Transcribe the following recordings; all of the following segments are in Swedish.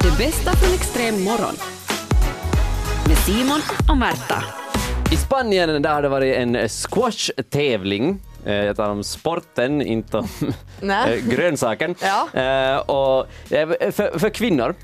Det bästa från extrem morgon. Med Simon och Märta. I Spanien där har det varit en squash-tävling. Eh, Jag talar om sporten, inte om Nej. eh, grönsaken. Ja. Eh, Och eh, för, för kvinnor.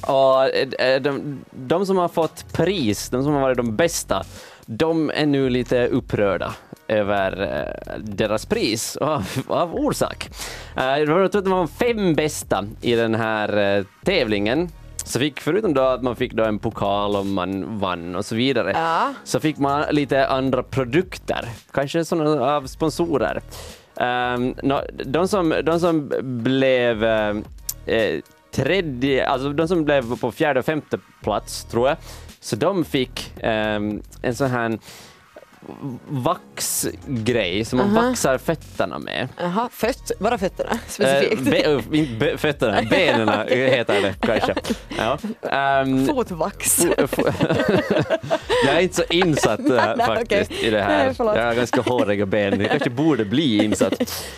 Och eh, de, de som har fått pris, de som har varit de bästa, de är nu lite upprörda över eh, deras pris av, av orsak. Eh, Jag tror att det var de fem bästa i den här eh, tävlingen. Så fick, förutom då att man fick då en pokal om man vann och så vidare, Ja. så fick man lite andra produkter, kanske sådana av sponsorer. Um, no, de, som, de som blev eh, tredje, alltså de som blev på fjärde och femte plats tror jag, så de fick ehm, en sån här vaxgrej som man Aha. vaxar fötterna med. Jaha, fött, bara fötterna Eh, specifikt. uh, inte be, fötterna, benen heter det kanske. Ja. Ehm, Fotvax. Fo- fo- jag är inte så insatt äh, Nej, faktiskt okej. i det här. Nej, jag har ganska håriga ben. Jag kanske borde bli insatt.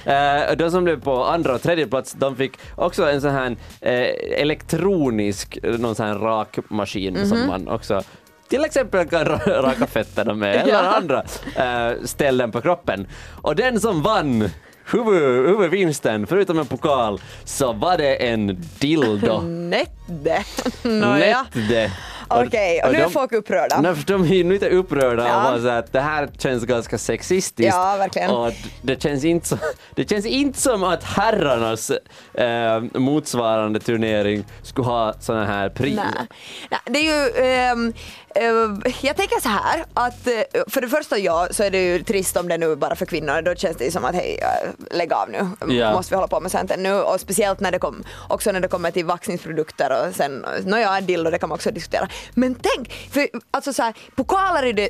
Uh, de som blev på andra och tredje plats, de fick också en sån här eh, elektronisk, någon sån här rakmaskin Mhm. som man också till exempel kan ra- raka fötterna med eller Ja. andra eh, ställen på kroppen. Och den som vann huvud, huvudvinsten, förutom en pokal, så var det en dildo. Nätte. Nätte. Okej, och nu är folk upprörda. Nej, för de är ju lite upprörda Ja. och bara så att det här känns ganska sexistiskt. Ja, verkligen. Och det känns inte, så, det känns inte som att herrarnas eh, motsvarande turnering skulle ha såna här pris. Nej. Nej, det är ju, ehm, eh, jag tänker så här att eh, för det första ja, så är det ju trist om det nu bara för kvinnor, då känns det ju som att hej, eh, lägg av nu, Ja. måste vi hålla på med sånt ännu och speciellt när det kom, också när det kommer till vaxningsprodukter och sen, nåja, dildo det kan man också diskutera. Men tänk, för alltså så här, pokaler är det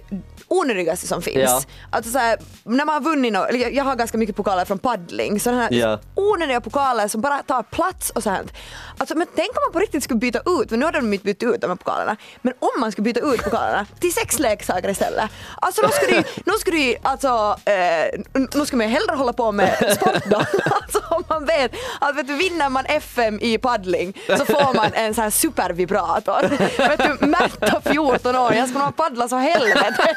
onödigaste som finns. Ja. Alltså så här, när man har vunnit nå- eller jag, jag har ganska mycket pokaler från paddling, sådana här Ja. onödiga pokaler som bara tar plats och sånt. Alltså, men tänk om man på riktigt skulle byta ut, för nu har de inte bytt ut de här pokalerna, men om man skulle byta ut pokalerna till sexleksaker istället. Alltså då skulle ju, nu skulle ju, alltså, eh, nu skulle man hellre hålla på med sport då. Alltså om man vet att vet du, vinner man FM i paddling så får man en sån här supervibrator. vet du, Märta 14 år, jag ska nog paddla så helvete.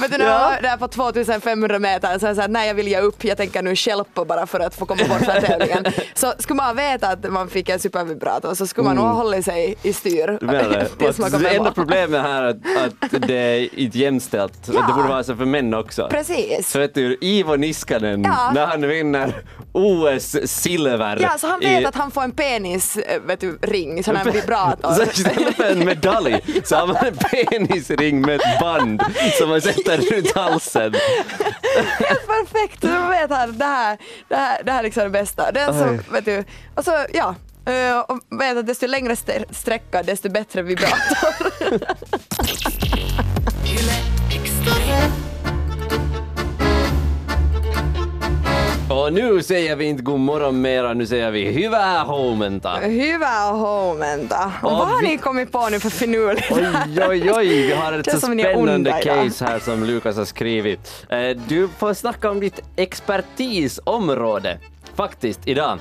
vet du, när jag var där på 2500 meter så jag såhär, nej jag vill ge upp, jag tänker nu stjälpa bara för att få komma bort från tävlingen. Så skulle man veta att man fick en supervibrator så skulle man nog ha hållit sig i styr. Mm. Du menar det? det enda problemet här är att, att det är inte jämställt. Ja. Det borde vara så för män också. Precis. Så vet du, Ivo Niskanen, Ja. när han vinner OS-silver. Ja, så han vet i- att han får en penis, eh, vet du, ring, sån här vibrator. Så istället en medalj så har man en penisring med ett band som man sätter runt halsen. Helt perfekt, så vet han det här, det här, det här är liksom det bästa. Den som, vet du, och så, ja, eh, och vet att desto längre st- sträcka desto bättre vibrator. Och nu säger vi inte god morgon mera, nu säger vi hyvää huomenta. Hyvää huomenta. Och vad har vi- ni kommit på nu för finurligt? Oj, oj, oj, vi har ett så spännande case här som Lukas har skrivit. Eh, Du får snacka om ditt expertisområde, faktiskt, idag.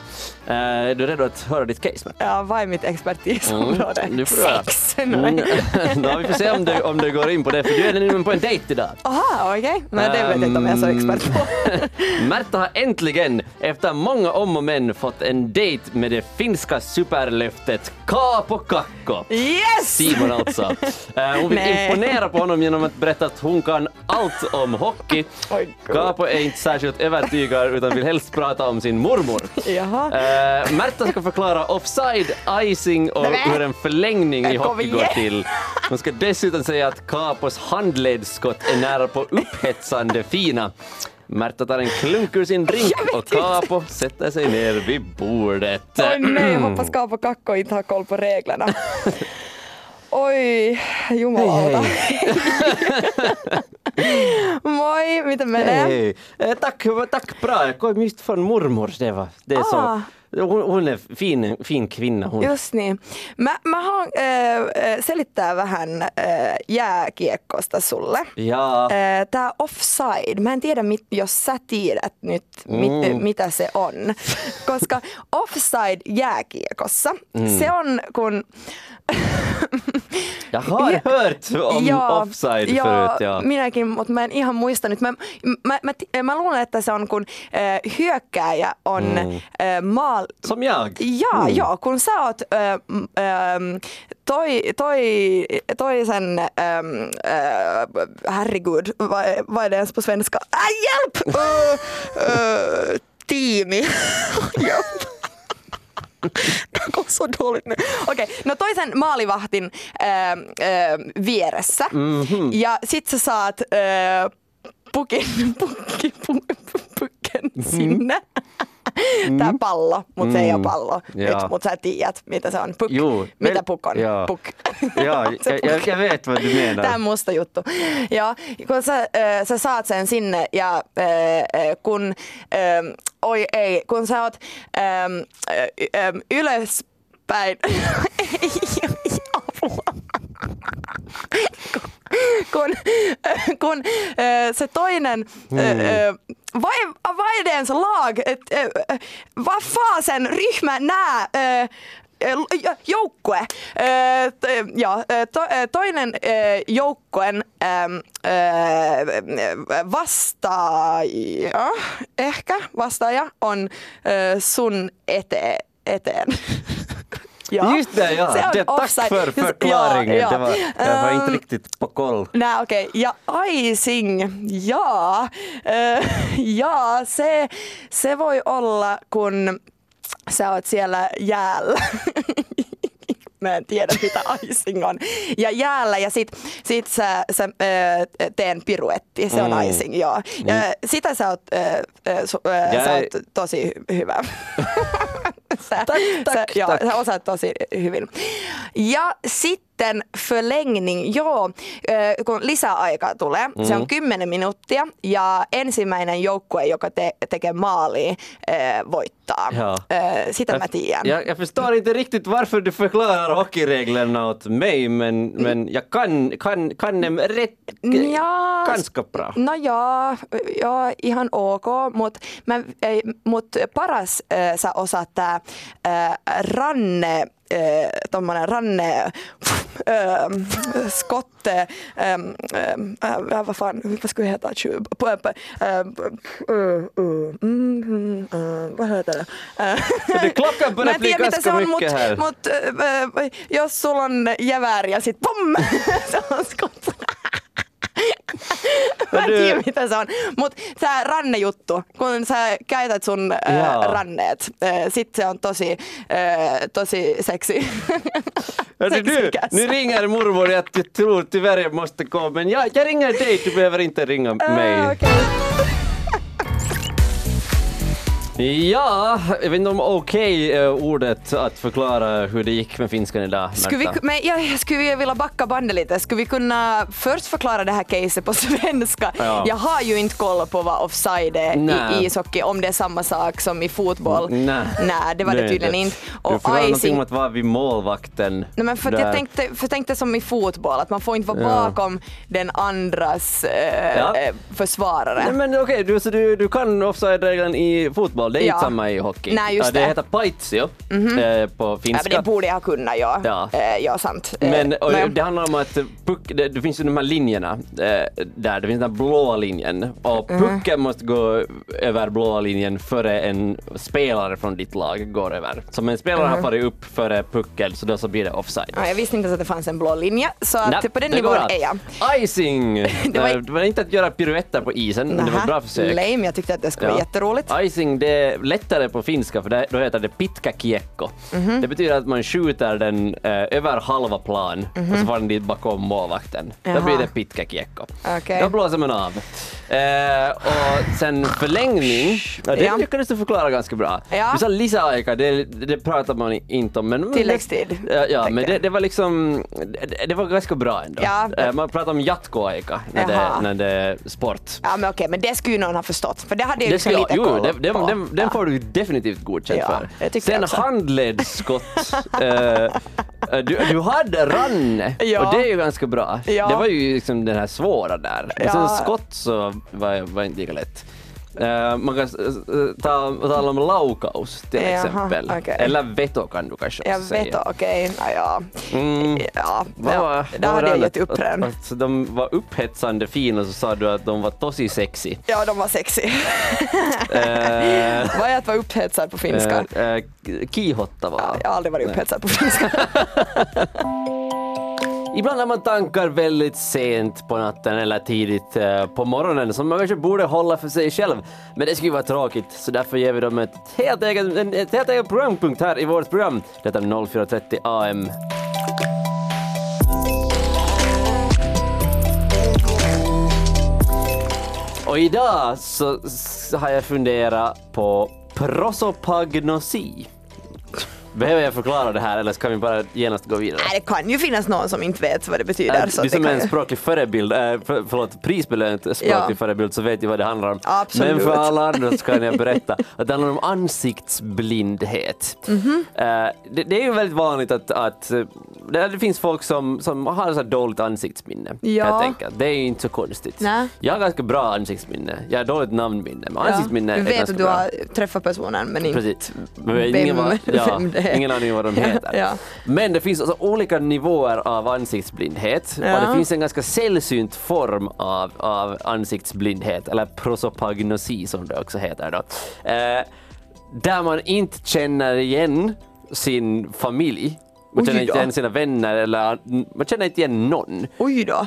Eh, Är du redo att höra ditt case? Med? Ja, vad är mitt expertisområde? Mm, du får göra. Sex? Mm, ja, vi får se om du, om du går in på det, för du är nämligen på en dejt idag. Aha, okej. Nej, det vet jag inte om jag är så Ehm, expert på. Märta har äntligen, efter många om och men, fått en dejt med det finska superlöftet Kaapo Kakko. Yes! Simon alltså. Eh, hon vill Nej. imponera på honom genom att berätta att hon kan allt om hockey. Gud. Kaapo är inte särskilt övertygad utan vill helst prata om sin mormor. Jaha. Eh, Märta ska förklara offside, icing och hur en förlängning i hockey går till. Hon ska dessutom säga att Kaapos handledsskott är nära på upphetsande fina. Märta tar en klunk ur sin drink och Kaapo sätter sig ner vid bordet. Oj nej, hoppas Kaapo Kakko inte har koll på reglerna. Oj, jumalauta. Moi, miten menee? Hej! Eh, tack, tack bra. Jag kom just från mormor. Det, var, det är Ah. så, hon, är fin, fin kvinna. Hon. Just niin. Mä, mä haluan äh, selittää vähän äh, jääkiekkosta sulle. Ja, Äh, Tämä offside, mä en tiedä mit, jos sä tiedät nyt mit, Mm. mitä se on. Koska offside jääkiekossa, Mm. se on kun... jag har Ja- hört om offside ja, förut. Ja. minäkin, mutta mä en ihan muista nyt. Mä, mä, mä, ti- mä luulen, että se on kun äh, hyökkääjä on Mm. äh, maal... Som jag. Ja, Mm. joo, kun sä oot äh, ähm, toi, toi, toisen, ähm, äh, herregud, vad, vad är det ens på svenska? Äh, hjälp! Äh, äh, tiimi. Hjälp. Tämä on så dåligt nu. Okei, no toisen maalivahtin äh, äh, vieressä. Mhm. Ja sit sä saat äh, pukin, pukki, pu, pukken sinne. Tää pallo, mutta se ei ole pallo. Ja. Nyt, mutta sä tiedät, mitä se on. Puk. Juu, mitä men- puk on? ja. Puk. Ja, Se jag, jag, jag vet vad du menar. Tämä musta juttu. Ja kun sä, äh, sä saat sen sinne ja äh, äh, kun, ähm, oi ei, kun sä oot äh, ähm, ylöspäin, ei, apua. kun, äh, kun äh, se toinen, äh, äh, vad, är, vad är det ens lag? Ett, äh, äh, vad fasen ryhmä nää äh, äh, joukkue. Äh, t- ja, äh, to, äh, toinen äh, joukkueen ähm, äh, vastaaja, ehkä vastaaja on äh, sun ete, eteen. Ja. Just det, ja. Se on det, tack offside. för förklaringen. ja, ja. Det var, jag var inte Ehm, riktigt på koll. Nej okej, ja icing, ja. Äh, ja, se, se voi olla kun sä oot siellä jäällä. Mä en tiedä mitä icing on. Ja jäällä ja sit, sit sä, sä teen piruetti, se on Mm. icing, joo. Ja sitä sä oot, su- äh, Ja sä oot tosi hy- hyvä. sä, Tack, sä, tack, joo, sä osaat tosi hyvin. Ja sitten förlängning, joo, kun lisäaika tulee, mm. se on 10 minuuttia ja ensimmäinen joukkue, joka te- tekee maalia, äh, voittaa. Ja. Sitä mä tiedän. Jag, jag förstår inte riktigt varför du förklarar hockeyreglerna åt mig, men, men jag kan, kan, kan dem rätt, Ja, ganska bra. No joo, joo ihan ok, mutta mut paras äh, sä osaat tää äh, ranne, tommonen ranne, äh, skotte, ähm, äh, äh, vad fan, vad ska det heta? Mm, vad heter det? Det klockan börjar bli ganska mycket mut, här. mut äh, jos sulla on jäävääri ja sit pom, se on skotte. Mä en tiedä mitä se on. Mutta tämä rannejuttu, kun sä käytät sun äh, Jaa. ranneet, äh, sit se on tosi, äh, tosi seksi. Seksikäs. nu ringer mormor, jag tror tyvärr jag måste gå, men jag, jag ringer dig, du behöver inte ringa mig. Äh, okej. Ja, jag vet inte om okej är ordet att förklara hur det gick med finskan idag. Skulle vi, Märta. men jag skulle vilja backa bandet lite. Skulle vi kunna först förklara det här caset på svenska? Ja. Jag har ju inte koll på vad offside är Nej. i ishockey, om det är samma sak som i fotboll. Nej, Nej det var det, tydligen inte. Du Och förklarar någonting icing, om att vara vid målvakten. Nej, men för att där. jag, tänkte, för jag tänkte som i fotboll, att man får inte vara Ja. bakom den andras eh, Ja. eh, försvarare. Nej, men okej, du, så du, du kan offside-regeln i fotboll, det är Ja. inte samma i hockey. Nej, just Ja, det. det. heter paitsio eh, på Ja, finska. men det borde jag kunna, ja. Ja. Eh, ja, sant. Eh, Men och, men- det handlar om att puck, det, det finns ju de här linjerna där, det finns den här blåa linjen och Mhm. pucken måste gå över blåa linjen före en spelare från ditt lag går över. Så om en spelare har farit upp före pucken så då så blir det offside. Mhm. Ja, jag visste inte ens att det fanns en blå linje, så att Nej, på den nivån är jag. Icing! det, var- det var inte att göra piruetter på isen, men det var Nähä, bra försök. Lame, jag tyckte att det skulle vara jätteroligt. Icing det lite lättare på finska för det, då heter det pitkäkiekko. Mhm. Det betyder att man skjuter den eh, över halva plan och så får den dit bakom målvakten. Då Mhm. Jaha. blir det pitkäkiekko. Okej. Då blåser man av. Eh, och sen förlängning, ja, det Ja. lyckades du förklara ganska bra. Ja. Du sa lisäaika, det, det pratar man inte om. Men, Tilläggstid, Ja, ja men det, det var liksom, det, det var ganska bra ändå. Ja. Eh, man pratar om jatkoaika när det, när det är sport. Ja men okej, men det skulle ju någon ha förstått för det hade jag Det liksom lite jo, koll den, den, på. den, den får du definitivt godkänt Ja, för. Sen handledsskott. eh, du, du hade ranne Ja. och det är ju ganska bra. Ja. Det var ju liksom den här svåra där. Men sen skott så var, var inte lika lätt. Man kan uh, ta, tala om laukaus till Jaha, exempel. okej. Eller veto kan du kanske också säga. vet, okej, ja, ja. Mm. ja, Vad ja. var- där hade jag gett upp redan. Att, att de var upphetsande fina så sa du att de var tosi sexy. Ja, de var sexy. Eh, Vad är att vara upphetsad på finska? eh, eh, kihotta var Ja, jag har aldrig varit upphetsad på finska. Ibland har man tankar väldigt sent på natten eller tidigt eh, på morgonen som man kanske borde hålla för sig själv. Men det skulle ju vara tråkigt så därför ger vi dem ett helt eget, en ett helt eget programpunkt här i vårt program. Detta är 04.30 AM. Och idag så, så har jag funderat på prosopagnosi. Behöver jag förklara det här eller ska vi bara genast gå vidare? Nej, det kan ju finnas någon som inte vet vad det betyder. Äh, så du att som är en ju- språklig förebild, äh, för, förlåt, prisbelönt språklig Ja. förebild så vet ju vad det handlar om. Absolut. Men för alla andra så kan jag berätta att det handlar om ansiktsblindhet. Mhm. Äh, det, det är ju väldigt vanligt att, att äh, det, finns folk som, som har så dåligt ansiktsminne. Ja. Jag tänker. Det är ju inte så konstigt. Nej. Jag har ganska bra ansiktsminne. Jag har dåligt namnminne, men ansiktsminne du är vet ganska att du bra. har träffat personen men inte Precis. Men vem- ingen, var, ja, vem det. ingen aning om vad de heter. Ja. Men det finns alltså olika nivåer av ansiktsblindhet Ja. och det finns en ganska sällsynt form av, av ansiktsblindhet, eller prosopagnosi som det också heter då. Eh, där man inte känner igen sin familj, man känner inte igen sina vänner eller man känner inte igen någon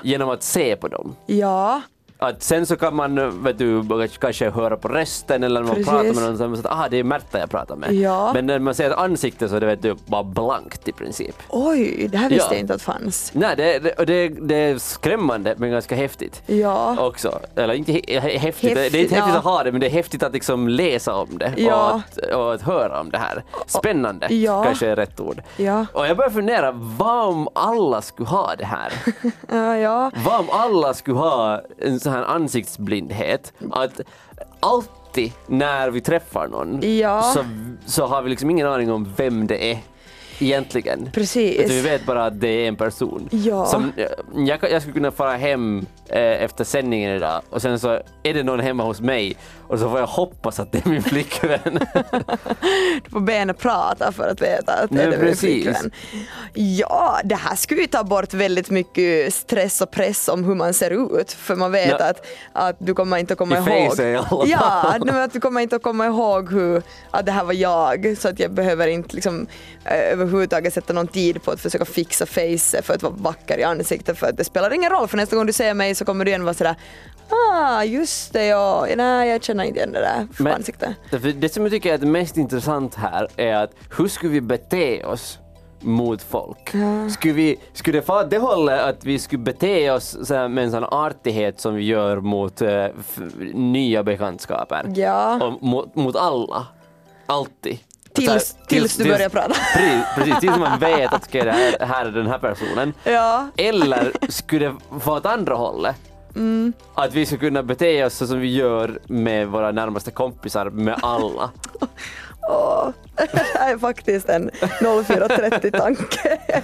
genom att se på dem. Ja, Att sen så kan man vet du, kanske höra på rösten eller när man Precis. pratar med någon så att ah, det är Märta jag pratar med. Ja. Men när man ser ett ansikte så är det vet du, bara blankt i princip. oj, det här visste Ja. jag inte att fanns. Nej, det, det, det, det är skrämmande men ganska häftigt. Ja. Också. Eller inte he, he, häftigt, det är inte Häftigt, häftigt ja. att ha det men det är häftigt att liksom läsa om det Ja. och, att, och att höra om det här. Spännande Ja. kanske är rätt ord. Ja. Och jag börjar fundera, vad om alla skulle ha det här? Ja. Vad om alla skulle ha en sån här ansiktsblindhet? Att alltid när vi träffar någon Ja. så, så har vi liksom ingen aning om vem det är egentligen. Precis. Vi vet bara att det är en person. Ja. Som, eh, jag, jag skulle kunna fara hem eh, efter sändningen idag och sen så är det någon hemma hos mig och så får jag hoppas att det är min flickvän. Du får be henne prata för att veta att Nej, det är precis. flickvän. Ja, det här skulle ju ta bort väldigt mycket stress och press om hur man ser ut. För man vet Ja. att, att du kommer inte att komma I ihåg. face i alla. Ja, men att du kommer inte att komma ihåg hur, att det här var jag. Så att jag behöver inte liksom, eh, överhuvudtaget sätta någon tid på att försöka fixa face för att vara vacker i ansiktet. För att det spelar ingen roll, för nästa gång du ser mig så kommer du igen vara sådär Ah, just det ja. Nej, jag känner inte igen det där Men- ansiktet. För det som jag tycker är det mest intressant här är att hur skulle vi bete oss mot folk? Skulle, vi, skulle det få åt det hållet att vi skulle bete oss så här med en sån artighet som vi gör mot eh, nya bekantskaper? Ja. Och mot, mot alla. Alltid. Tills- Så här, tills du börjar prata. Precis, precis tills man vet att okay, det här, här är den här personen. Ja. Eller skulle det få åt andra hållet? Mm. Att vi ska kunna bete oss så som vi gör med våra närmaste kompisar, med alla. Här är faktiskt en 0430-tanke.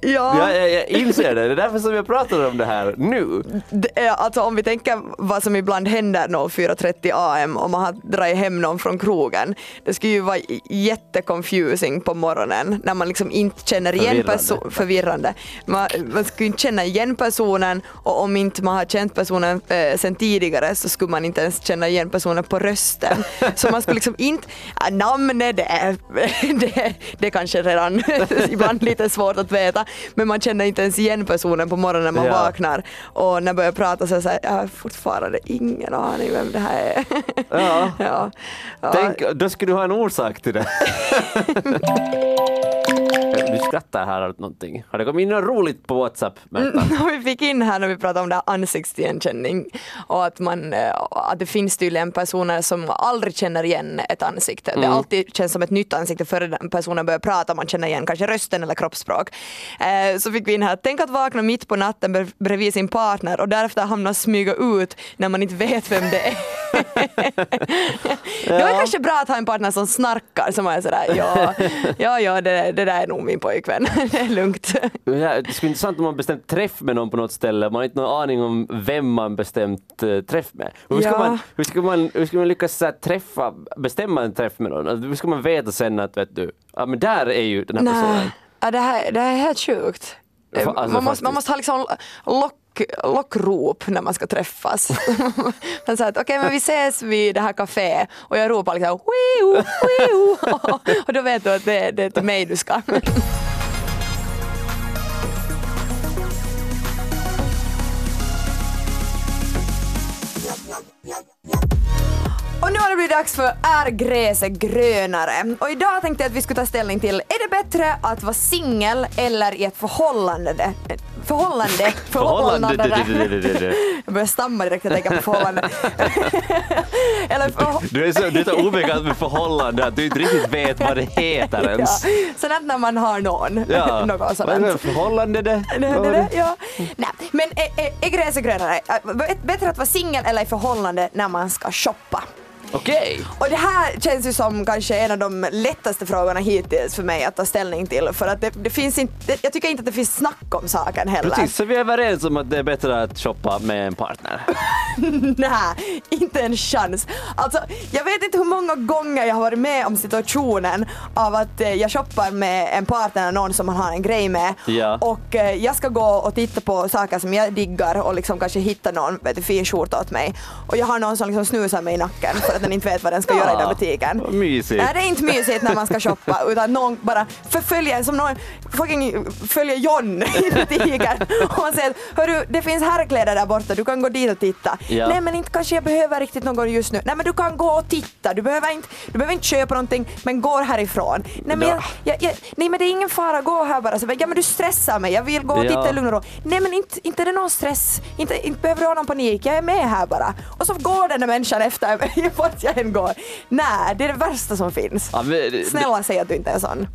ja, Ja, jag, jag inser det, det är därför som jag pratar om det här nu. det är, alltså om vi tänker vad som ibland händer 04.30 am om man har dragit hem någon från krogen. Det skulle ju vara jätteconfusing på morgonen när man liksom inte känner igen personen. Förvirrande. Man, man skulle inte känna igen personen och om inte man har känt personen eh, sen tidigare så skulle man inte ens känna igen personen på rösten. Så man skulle liksom inte, äh, namnet det, är- det, det kanske redan ibland lite svårt att veta. Men man känner inte ens igen personen på morgonen när man Ja. vaknar. Och när jag börjar prata så är jag jag har fortfarande ingen aning vem det här är. Ja. ja. Ja. Tänk, då skulle du ha en orsak till det. du skrattar här åt någonting. Har det kommit in något roligt på WhatsApp, Märta? vi fick in här när vi pratade om det här ansiktsigenkänning och att, man, eh, att det finns tydligen personer som aldrig känner igen ett ansikte. Det alltid känns som ett nytt ansikte före den personen börjar prata, man känner igen kanske rösten eller kroppsspråk. Eh, Så fick vi in här, tänk att vakna mitt på natten bredvid sin partner och därefter hamna och smyga ut när man inte vet vem det är. Det var kanske bra att ha en partner som snarkar som är sådär, ja, ja, ja det, det där är nog min pojkvän, det är lugnt. Ja, det skulle vara intressant om man bestämt träff med någon på något ställe, man har inte någon aning om vem man bestämt eh, träff med. Hur ska, Ja. man, hur ska, man, hur ska man lyckas så träffa, bestämma en träff med någon? Alltså, hur ska man veta sen att vet du, ja men där är ju den här personen. Nej, ja, det, här, det här är helt sjukt. Ja, alltså man, måste, faktiskt. man måste ha liksom lock, lockrop när man ska träffas. man säger att okej men vi ses vid det här kaféet och jag ropar liksom wiu, wiu, och då vet du att det, det är till mig du ska. Och nu har det blivit dags för Är gräset grönare? Och idag tänkte jag att vi skulle ta ställning till, är det bättre att vara singel eller i ett förhållande? Förhållande? Förhållande. Jag börjar stamma direkt när jag tänker på förhållande. eller för, Du är så, du är så obekant med förhållande att du inte riktigt vet vad det heter ja, ens. sådant när man har någon. Ja. Något Vad är sådant. för förhållande det? Det, det, det, ja. Nej, men är, är, är gräset grönare? Bättre att vara singel eller i förhållande när man ska shoppa? Okej. Och det här känns ju som kanske en av de lättaste frågorna hittills för mig att ta ställning till för att det, det finns inte, jag tycker inte att det finns snack om saken heller. Precis, så vi är överens om att det är bättre att shoppa med en partner. Nej, inte en chans. Alltså, jag vet inte hur många gånger jag har varit med om situationen av att eh, jag shoppar med en partner, någon som man har en grej med Ja. och eh, jag ska gå och titta på saker som jag diggar och liksom kanske hitta någon vet fin skjorta åt mig och jag har någon som liksom snusar mig i nacken för att den inte vet vad den ska göra i den butiken. mysigt. Nej, det är inte mysigt när man ska shoppa utan någon bara förföljer, som någon fucking följer John i butiken och man säger hörru det finns herrkläder där borta, du kan gå dit och titta. Ja. Nej men inte kanske jag behöver riktigt någon just nu. Nej men du kan gå och titta, du behöver inte, du behöver inte köpa någonting men gå härifrån. Nej men, Ja. jag, jag, nej, men det är ingen fara, gå här bara. Så, ja men du stressar mig, jag vill gå och Ja. titta i lugn och ro. Nej men inte, inte är det någon stress, inte, inte behöver du ha någon panik, jag är med här bara. Och så går den där människan efter mig vart jag än går. Nej, det är det värsta som finns. Ja, men, Snälla säg att du inte är sån.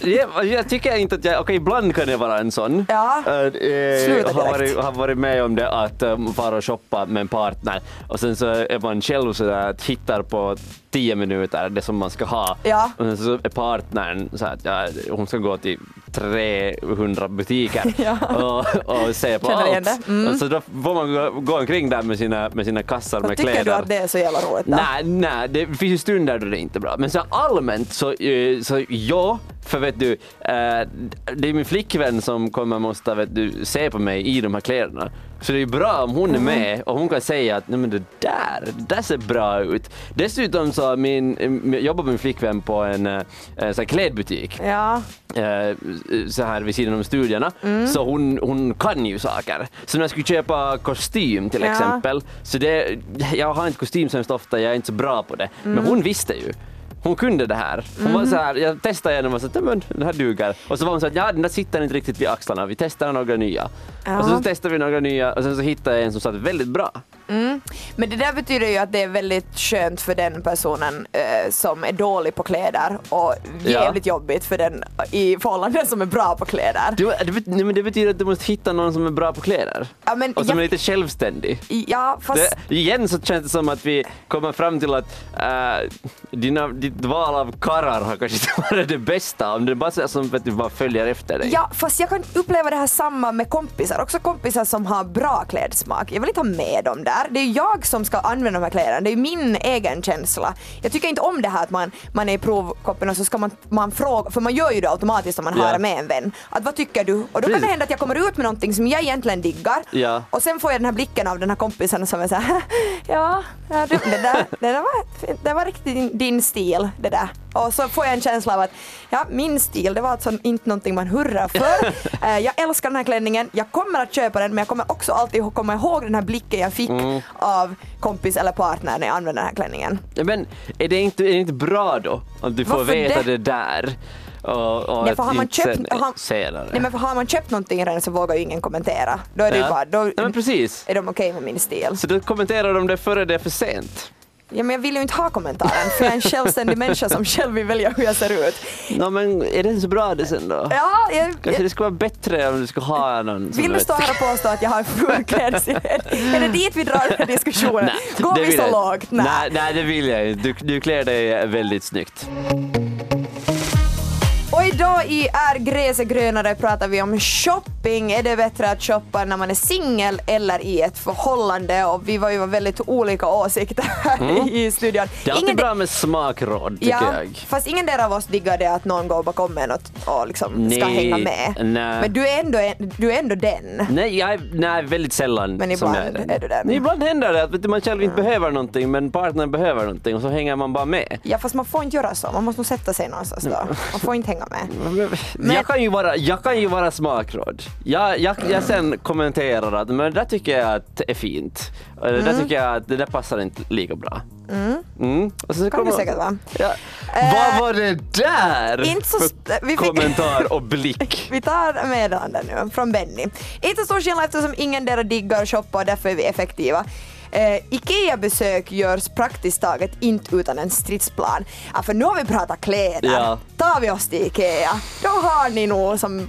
Jag, jag tycker inte att jag, okej ibland kan jag vara en sån. Ja. Eh, eh, Sluta har, varit, har varit med om det att um, fara och shoppa med en partner och sen så är man själv sådär att hittar på tio minuter det som man ska ha. Ja. Och så är partnern så att ja, hon ska gå till 300 butiker Ja. och, och se på allt. Mm. Och så då får man gå, gå omkring där med sina, med sina kassar Vad med tycker kläder. du att det är så jävla roligt? Nej, nej, det finns ju stunder då det inte är bra. Men så allmänt så, eh, så ja, för vet du, eh, det är min flickvän som kommer måste vet du, se på mig i de här kläderna. Så det är bra om hon är Mm. med och hon kan säga att Nej, men det där, det där ser bra ut. Dessutom så min, eh, jobbar min flickvän på en eh, så här klädbutik Ja. så här vid sidan om studierna. Mm. Så hon, hon kan ju saker. Så när jag skulle köpa kostym till Ja. exempel, så det, jag har inte kostym så ofta, jag är inte så bra på det. Mm. Men hon visste ju. Hon kunde det här. Hon var så här, jag testade igenom och sa att men, det här duger. Och så var hon så att ja, den där sitter inte riktigt vid axlarna, vi testar några nya. Ja. Och så testade vi några nya och sen så hittade jag en som satt väldigt bra. Mm. Men det där betyder ju att det är väldigt skönt för den personen eh, som är dålig på kläder och jävligt jobbigt för den i förhållanden som är bra på kläder. Du, det, men det betyder att du måste hitta någon som är bra på kläder. Ja, men Och som jag- är lite självständig. Ja, fast... Det, igen så känns det som att vi kommer fram till att äh, dina, ditt val av karrar har kanske inte varit det bästa om det bara är som att du bara följer efter dig. Ja, fast jag kan uppleva det här samma med kompisar. Också kompisar som har bra klädsmak. Jag vill inte ha med dem där. Det är jag som ska använda de här kläderna. Det är min egen känsla. Jag tycker inte om det här att man, man är i provkoppen och så ska man, man fråga, för man gör ju det automatiskt om man Ja. har med en vän. Att vad tycker du? Och då kan Precis. det hända att jag kommer ut med någonting som jag egentligen diggar. Ja. Och sen får jag den här blicken av den här kompisen som är såhär, ja, det, där, det, där var, det var riktigt din, din stil det där. Och så får jag en känsla av att ja, min stil, det var alltså inte någonting man hurrar för. Eh, jag älskar den här klänningen, jag kommer att köpa den men jag kommer också alltid komma ihåg den här blicken jag fick Mm. av kompis eller partner när jag använde den här klänningen. Men är det inte, är det inte bra då? Om du får Varför veta det? det, där och, och Nej, för har att man köpt- sen har- senare. Nej men för har man köpt någonting redan så vågar ju ingen kommentera. Då är det ju Ja. bara, då Nej, men precis. är de okej med min stil. Så då kommenterar de det före det är för sent. Ja, men jag vill ju inte ha kommentaren för jag är en självständig människa som själv vill välja hur jag ser ut. Nå men är det så bra det sen då? Ja, jag, Kanske jag, det skulle vara bättre om du skulle ha någon vill du stå här och påstå att jag har full klädsel? Är det dit vi drar den här diskussionen? Nej, Går vi så jag- lågt? Nej, nej, det vill jag inte. Du, du klär dig väldigt snyggt. Idag i Är gräset grönare pratar vi om shopping. Är det bättre att shoppa när man är singel eller i ett förhållande? Och vi var ju väldigt olika åsikter här i studion. Mm. Det är alltid Ingen- bra med smakråd tycker Ja, jag. fast ingen där av oss diggar det att någon går bakom en och, och liksom ska Nej, hänga med. nej. Men du är, ändå, du är ändå den. Nej, jag är, nej, väldigt sällan Men som ibland jag är du den. Ibland händer det att man själv inte behöver någonting men partnern behöver någonting och så hänger man bara med. Ja fast man får inte göra så, man måste nog sätta sig någonstans då. Man får inte hänga med. Men- Jag, kan ju vara, jag kan ju vara smakråd. Jag, jag, jag sen kommenterar att men det där tycker jag att är fint. Det där Mm. tycker jag att det där passar inte lika bra. Mm. Och så Kan det säkert vara. Ja. Eh, Vad var det där inte så för vi fick- kommentar och blick? Vi tar meddelanden nu från Benny. Inte så stor skillnad eftersom ingen där diggar shoppa och därför är vi effektiva. Eh, Ikea-besök görs praktiskt taget inte utan en stridsplan. Ja, för nu har vi pratat kläder. Ja. Tar vi oss till Ikea, då har ni nog som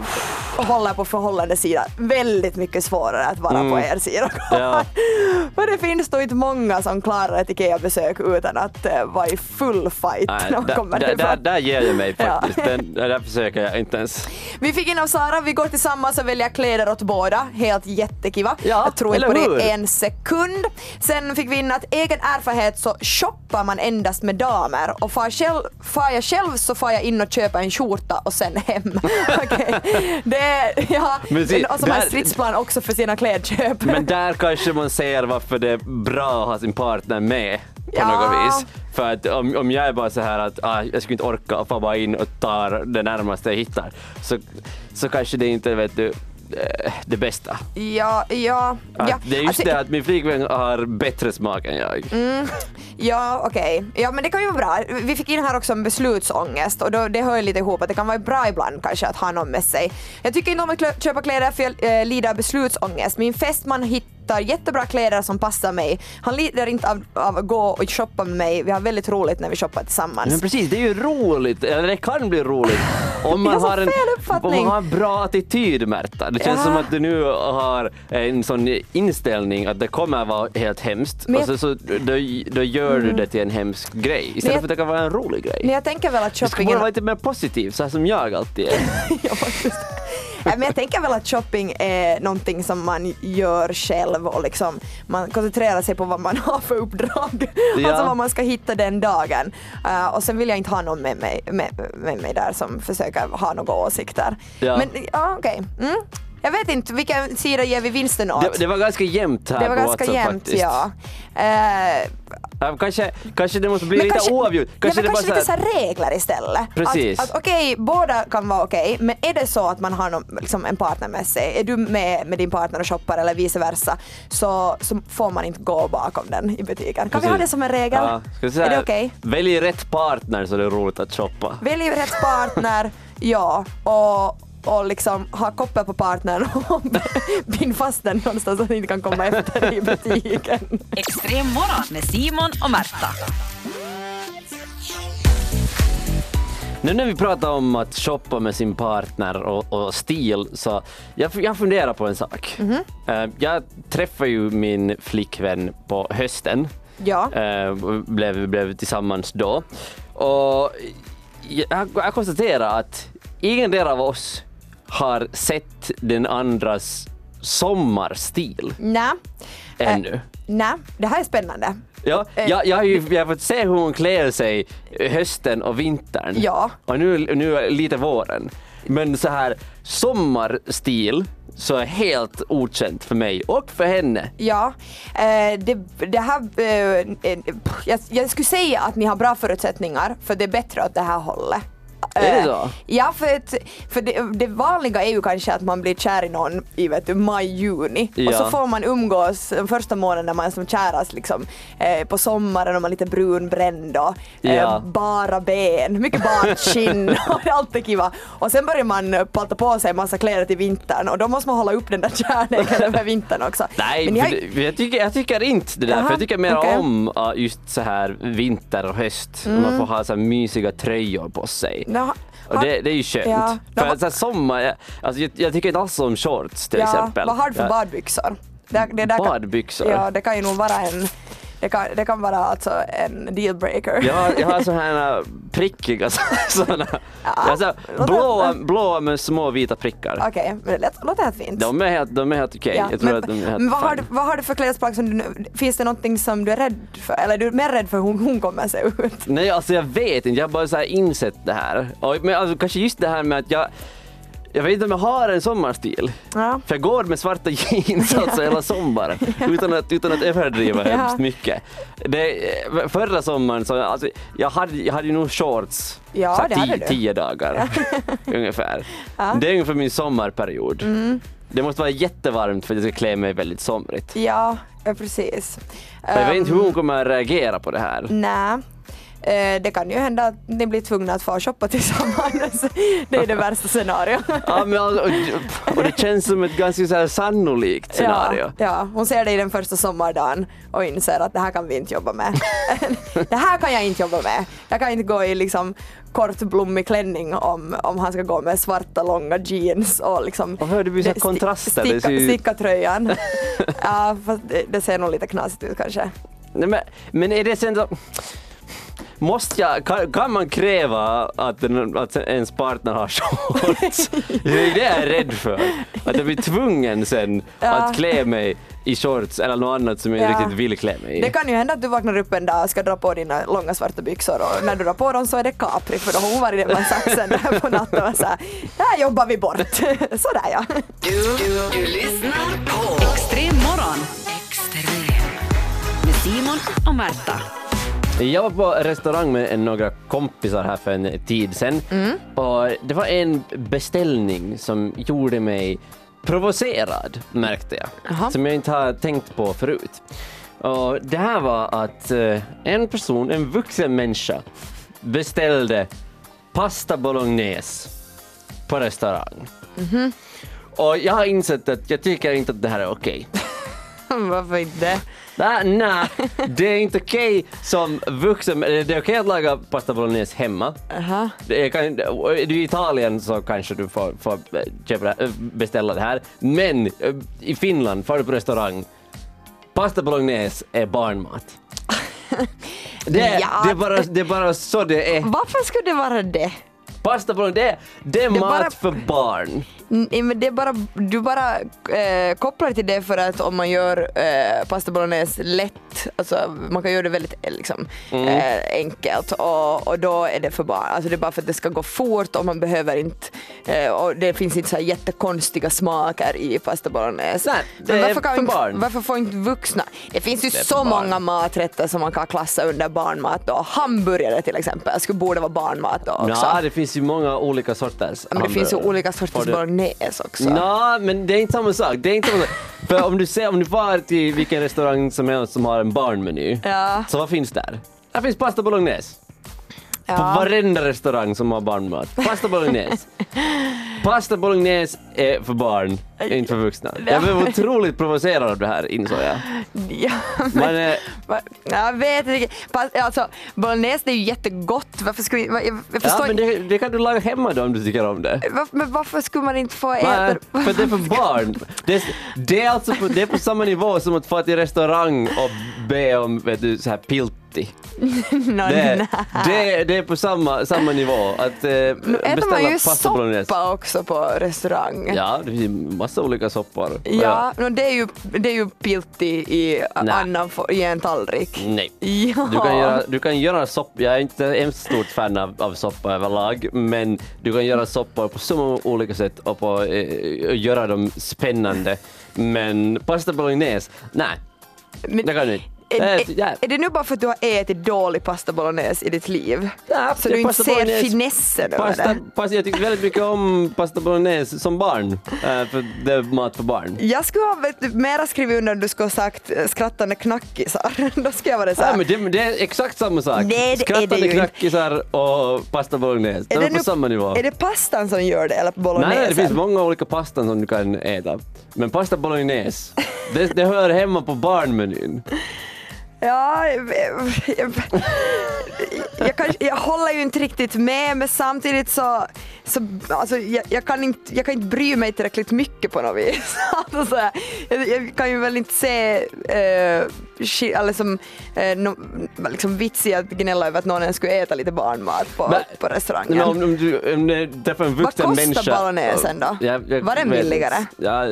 håller på förhållande sida väldigt mycket svårare att vara på er sida. Mm. Ja. För det finns då inte många som klarar ett Ikea-besök utan att eh, vara i full fight Nej, när de där, kommer där, där, därifrån. där ger jag mig Ja. faktiskt. Den, där försöker jag inte ens. Vi fick in av Sara, vi går tillsammans och väljer kläder åt båda. Helt jättekiva. Ja, jag tror inte på det en sekund. Sen fick vi in att egen erfarenhet så shoppar man endast med damer och far, själv, far jag själv så far jag in och köper en skjorta och sen hem. Okej. Det, ja, Men se, och som har där- stridsplan också för sina klädköp. Men där kanske man ser varför det är bra att ha sin partner med på Ja. något vis. För att om, om jag är bara så här att ah, jag skulle inte orka och få bara in och tar det närmaste jag hittar så, så kanske det inte vet du det bästa. ja, ja, Att ja. Det är just Alltså, det att min flickvän har bättre smak än jag. Ja, okej. Ja, men det kan ju vara bra. Vi fick in här också om beslutsångest och då, det hör lite ihop att det kan vara bra ibland kanske att ha någon med sig. Jag tycker inte om att köpa kläder för jag eh, lider av beslutsångest. Min fästman hittar jättebra kläder som passar mig. Han lider inte av, av att gå och shoppa med mig. Vi har väldigt roligt när vi shoppar tillsammans. Men precis, det är ju roligt, eller det kan bli roligt om man, Jag har en, om man har en bra attityd Märta. Det känns Ja. som att du nu har en sån inställning att det kommer vara helt hemskt Men och så, så då, då gör du det till en hemsk grej istället jag- för att det kan vara en rolig grej. Men jag tänker väl att Du ska shoppingen... vara lite mer positiv, så här som jag alltid är. Ja, men jag tänker väl att shopping är någonting som man gör själv och liksom man koncentrerar sig på vad man har för uppdrag. Ja. Alltså vad man ska hitta den dagen. Uh, och sen vill jag inte ha någon med mig, med, med mig där som försöker ha några åsikter. Ja. Men ja, okej. Mm. Jag vet inte, vilken sida ger vi vinsten åt? Det, det var ganska jämnt här Det var på ganska WhatsApp jämnt, faktiskt. ja. Eh, Kanske, kanske det måste bli men lite kanske, oavgjort. Kanske, ja, kanske lite så här- regler istället. Precis. Att, att okej, båda kan vara okej, men är det så att man har någon, liksom en partner med sig, är du med med din partner och shoppar eller vice versa, så, så får man inte gå bakom den i butiken. Kan vi ha Precis. det som en regel? Ja, säga, är det okej? Välj rätt partner så det är roligt att shoppa. Välj rätt partner, ja, och och liksom ha koppel på partnern och bind fast den någonstans så att den inte kan komma efter i butiken. Extrem morgon med Simon och Märta. Nu när vi pratar om att shoppa med sin partner och, och stil så jag, jag funderar på en sak. Mhm. Eh, jag träffade ju min flickvän på hösten. Ja. Eh, blev, blev tillsammans då. Och jag, jag konstaterar att ingen del av oss har sett den andras sommarstil Nej. ännu. Nej, det här är spännande. Ja, Eh, jag, jag har ju jag har fått se hur hon klär sig hösten och vintern. Ja. Och nu, nu är lite våren. Men så här sommarstil så är helt okänt för mig och för henne. Ja, eh, det, det här, eh, eh, jag, jag skulle säga att ni har bra förutsättningar för det är bättre åt det här hållet. Är det Eh, så? Ja, för, att, för det, det vanliga är ju kanske att man blir kär i någon i vet du, maj, juni och så Ja. får man umgås den första månaden när man är som kärast liksom, eh, på sommaren och man är lite brunbränd och eh, Ja. bara ben, mycket barskinn och allt är kiva. Och sen börjar man eh, palta på sig massa kläder till vintern och då måste man hålla upp den där kärleken över vintern också. Nej, Men jag- det, jag, tycker, jag tycker inte det där. Jaha, för jag tycker mer okej. om just så här vinter och höst. när Man får ha så här mysiga tröjor på sig. Nå, Och det, det är ju skönt. Ja. För Nå, så sommar, jag, alltså, jag, jag tycker inte alls om shorts till ja, exempel. Vad har du för badbyxor? Det, det där kan- Badbyxor? Ja, det kan ju nog vara en det kan, det kan vara alltså en dealbreaker. Jag har, jag har såna här prickiga sådana. Alltså, låter- blåa, blåa med små vita prickar. Okej, men det låter helt fint. De är helt, de är helt okej. Ja, Jag tror men, att de är helt men vad, har du, vad har du för klädesplagg som du, finns det någonting som du är rädd för? Eller är du mer rädd för hur hon, hon kommer se ut? Nej, alltså jag vet inte. Jag har bara så här insett det här. Och, men alltså, kanske just det här med att jag jag vet inte om jag har en sommarstil. Ja. För jag går med svarta jeans alltså hela sommaren utan, att, utan att överdriva Ja. hemskt mycket. Det, förra sommaren så alltså, jag hade jag hade nog shorts Ja, så tio, tio dagar ungefär. Ja. Mm. Det är ungefär min sommarperiod. Det måste vara jättevarmt för att jag ska klä mig väldigt somrigt. Ja, precis. Jag vet inte hur Ehm, hon kommer att reagera på det här. Nej. Eh, det kan ju hända att ni blir tvungna att få shoppa tillsammans. det är det värsta scenariot. Ja, men alltså, och, det känns som ett ganska så här sannolikt scenario. Ja, ja, hon ser dig den första sommardagen och inser att det här kan vi inte jobba med. det här kan jag inte jobba med. Jag kan inte gå i liksom kort blommig klänning om, om han ska gå med svarta långa jeans och liksom Och hör, det blir så kontraster. Det Sticka, sticka tröjan. ja, fast det, det ser nog lite knasigt ut kanske. Nej, men, men är det sen så... Måste jag, kan, kan man kräva att, en, att ens partner har shorts? det är det jag är rädd för. Att jag blir tvungen sen Ja. att klä mig i shorts eller något annat som jag Ja. riktigt vill klä mig i. Det kan ju hända att du vaknar upp en dag och ska dra på dina långa svarta byxor och när du drar på dem så är det Capri för då har hon varit med saxen där på natten och såhär, det här jobbar vi bort. Sådär ja. Du, du, du lyssnar på Extrem morgon. Extrem. Med Simon och Märta. Jag var på restaurang med några kompisar här för en tid sedan och det var en beställning som gjorde mig provocerad märkte jag, Jaha. som jag inte har tänkt på förut. Och det här var att eh, en person, en vuxen människa, beställde pasta bolognese på restaurang. Och jag har insett att jag tycker inte att det här är okej. Varför inte? Nej, nej, det är inte okej som vuxen. Det är okej att laga pasta bolognese hemma. Det är, kan, är du i Italien så kanske du får, får köpa, beställa det här. Men eh, i Finland, får du på restaurang, pasta bolognese är barnmat. Det, Ja. det, är bara, det är bara så det är. Varför skulle det vara det? Pasta bolognese, det, är- det är Det är mat bara- för barn. Nej, men det är bara, du bara eh, kopplar till det för att om man gör eh, pasta bolognese lätt, alltså man kan göra det väldigt eh, liksom, Mm. eh, enkelt och, och då är det för barn. Alltså det är bara för att det ska gå fort och man behöver inte, eh, och det finns inte så här jättekonstiga smaker i pasta bolognese. Nej, det Men är varför, kan för inte, barn. varför får inte vuxna? Det finns ju Det är så barn. många maträtter som man kan klassa under barnmat då. Hamburgare till exempel skulle borde vara barnmat då också. Ja, det finns ju många olika sorters men det finns ju olika sorters bolognese också. Ja, men det är inte samma sak. Det är inte samma sak. För om du, ser, om du far till vilken restaurang som helst som har en barnmeny, Ja. så vad finns där? Där finns pasta bolognese. På Ja. varenda restaurang som har barnmat. Pasta bolognese. Pasta bolognese är för barn, inte för vuxna. Jag blev otroligt provocerad av det här insåg jag. Ja, Man är, Va- Jag vet inte. Alltså, bolognese det är ju jättegott. Varför skulle, jag, jag ja, förstår men det, det kan du laga hemma då om du tycker om det. varför, men varför skulle man inte få Nej, äta? för det är för barn. Det är, det är alltså på, det är på samma nivå som att få till restaurang och be om vet du, så här pil, pilti. Nå, Det, det, det är på samma, samma nivå. Att eh, äter man ju pasta bolognese. soppa också på restaurang. Ja, det finns massa olika soppor. Ja, nå, det, är ju, det är ju pilti i, annan, i en tallrik. Nej. Ja. Du kan göra, du kan göra soppa, jag är inte hemskt stort fan av, av soppa överlag, men du kan göra soppor på så många olika sätt och på, eh, göra dem spännande. Men pasta bolognese, nej, Men det kan du inte. Är, är, ja. är det nu bara för att du har ätit dålig pasta bolognese i ditt liv? Ja, så det du inte ser bolognese- finessen över Pasta, det? pasta, jag tyckte väldigt mycket om pasta bolognese som barn, eh, för det är mat för barn. Jag skulle ha vet, mera skrivit under om du skulle ha sagt eh, skrattande knackisar. Då skulle jag vara så Ja, här. men det, det är exakt samma sak. Nej, det är det Skrattande ju inte. knackisar och pasta bolognese, de är, på nu- samma nivå. är det pastan som gör det eller bolognese? Nej, det finns många olika pastan som du kan äta. Men pasta bolognese, det, det hör hemma på barnmenyn. Ja, jag, jag, jag, kan, jag håller ju inte riktigt med men samtidigt så, så alltså, jag, jag, kan inte, jag kan inte bry mig tillräckligt mycket på något vis. Alltså, jag, jag kan ju väl inte se eh, ski- eller som, eh, no, liksom vits i att gnälla över att någon ens skulle äta lite barnmat på, Men- på restaurangen. Men om, om du om det träffar en Vad vuxen kostar människa... bolognesen då? Jag, jag Var den billigare? Ja,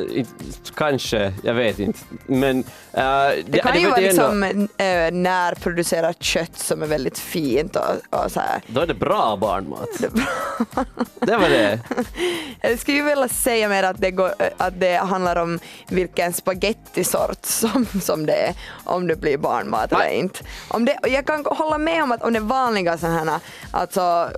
kanske, jag vet inte. Men... eh, Det kan ju vet vara liksom eh, närproducerat kött som är väldigt fint och, och så här. Då är det bra barnmat. det var det. Jag skulle ju vilja säga mer att det, går, att det handlar om vilken spagettisort som, som det är, om det blir barnmat eller inte. Om det, jag kan hålla med om att om det är vanliga sådana här, alltså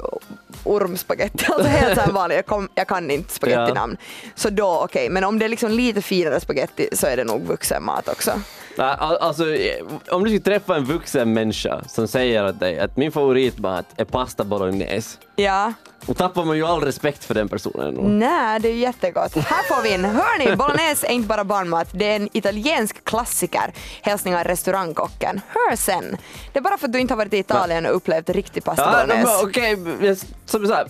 ormspagetti, alltså helt så här vanliga, jag, kom, jag kan inte spagettinamn, så då okej, men om det är liksom lite finare spagetti så är det nog vuxenmat också. Nej, al- Alltså, eh, om du skulle träffa en vuxen människa som säger åt dig att min favoritmat är pasta bolognese, Ja, då tappar man ju all respekt för den personen. nej det är jättegott. Här får vi in, hör ni, bolognese är inte bara barnmat, det är en italiensk klassiker. Hälsningar restaurangkocken. Hör sen. Det är bara för att du inte har varit i Italien och upplevt riktig pasta Ja, bolognese. okej, jag- som du sa,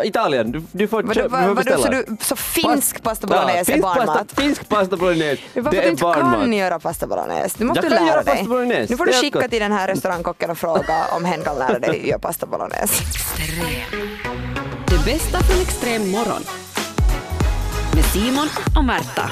eh, Italien, du, du får, du vad- vadå, så, beställa. du, så finsk pasta bolognese är finsk barnmat? Pasta, finsk pasta bolognese, Varför det du är inte barnmat. kan göra pasta bolognese? Nu måste Jag du lära dig. pasta bolognese, Nu får du är skicka gott. till den här restaurangkocken och fråga om hen kan lära dig göra pasta bolognese. Det bästa från extrem morgon. Med Simon och Märta.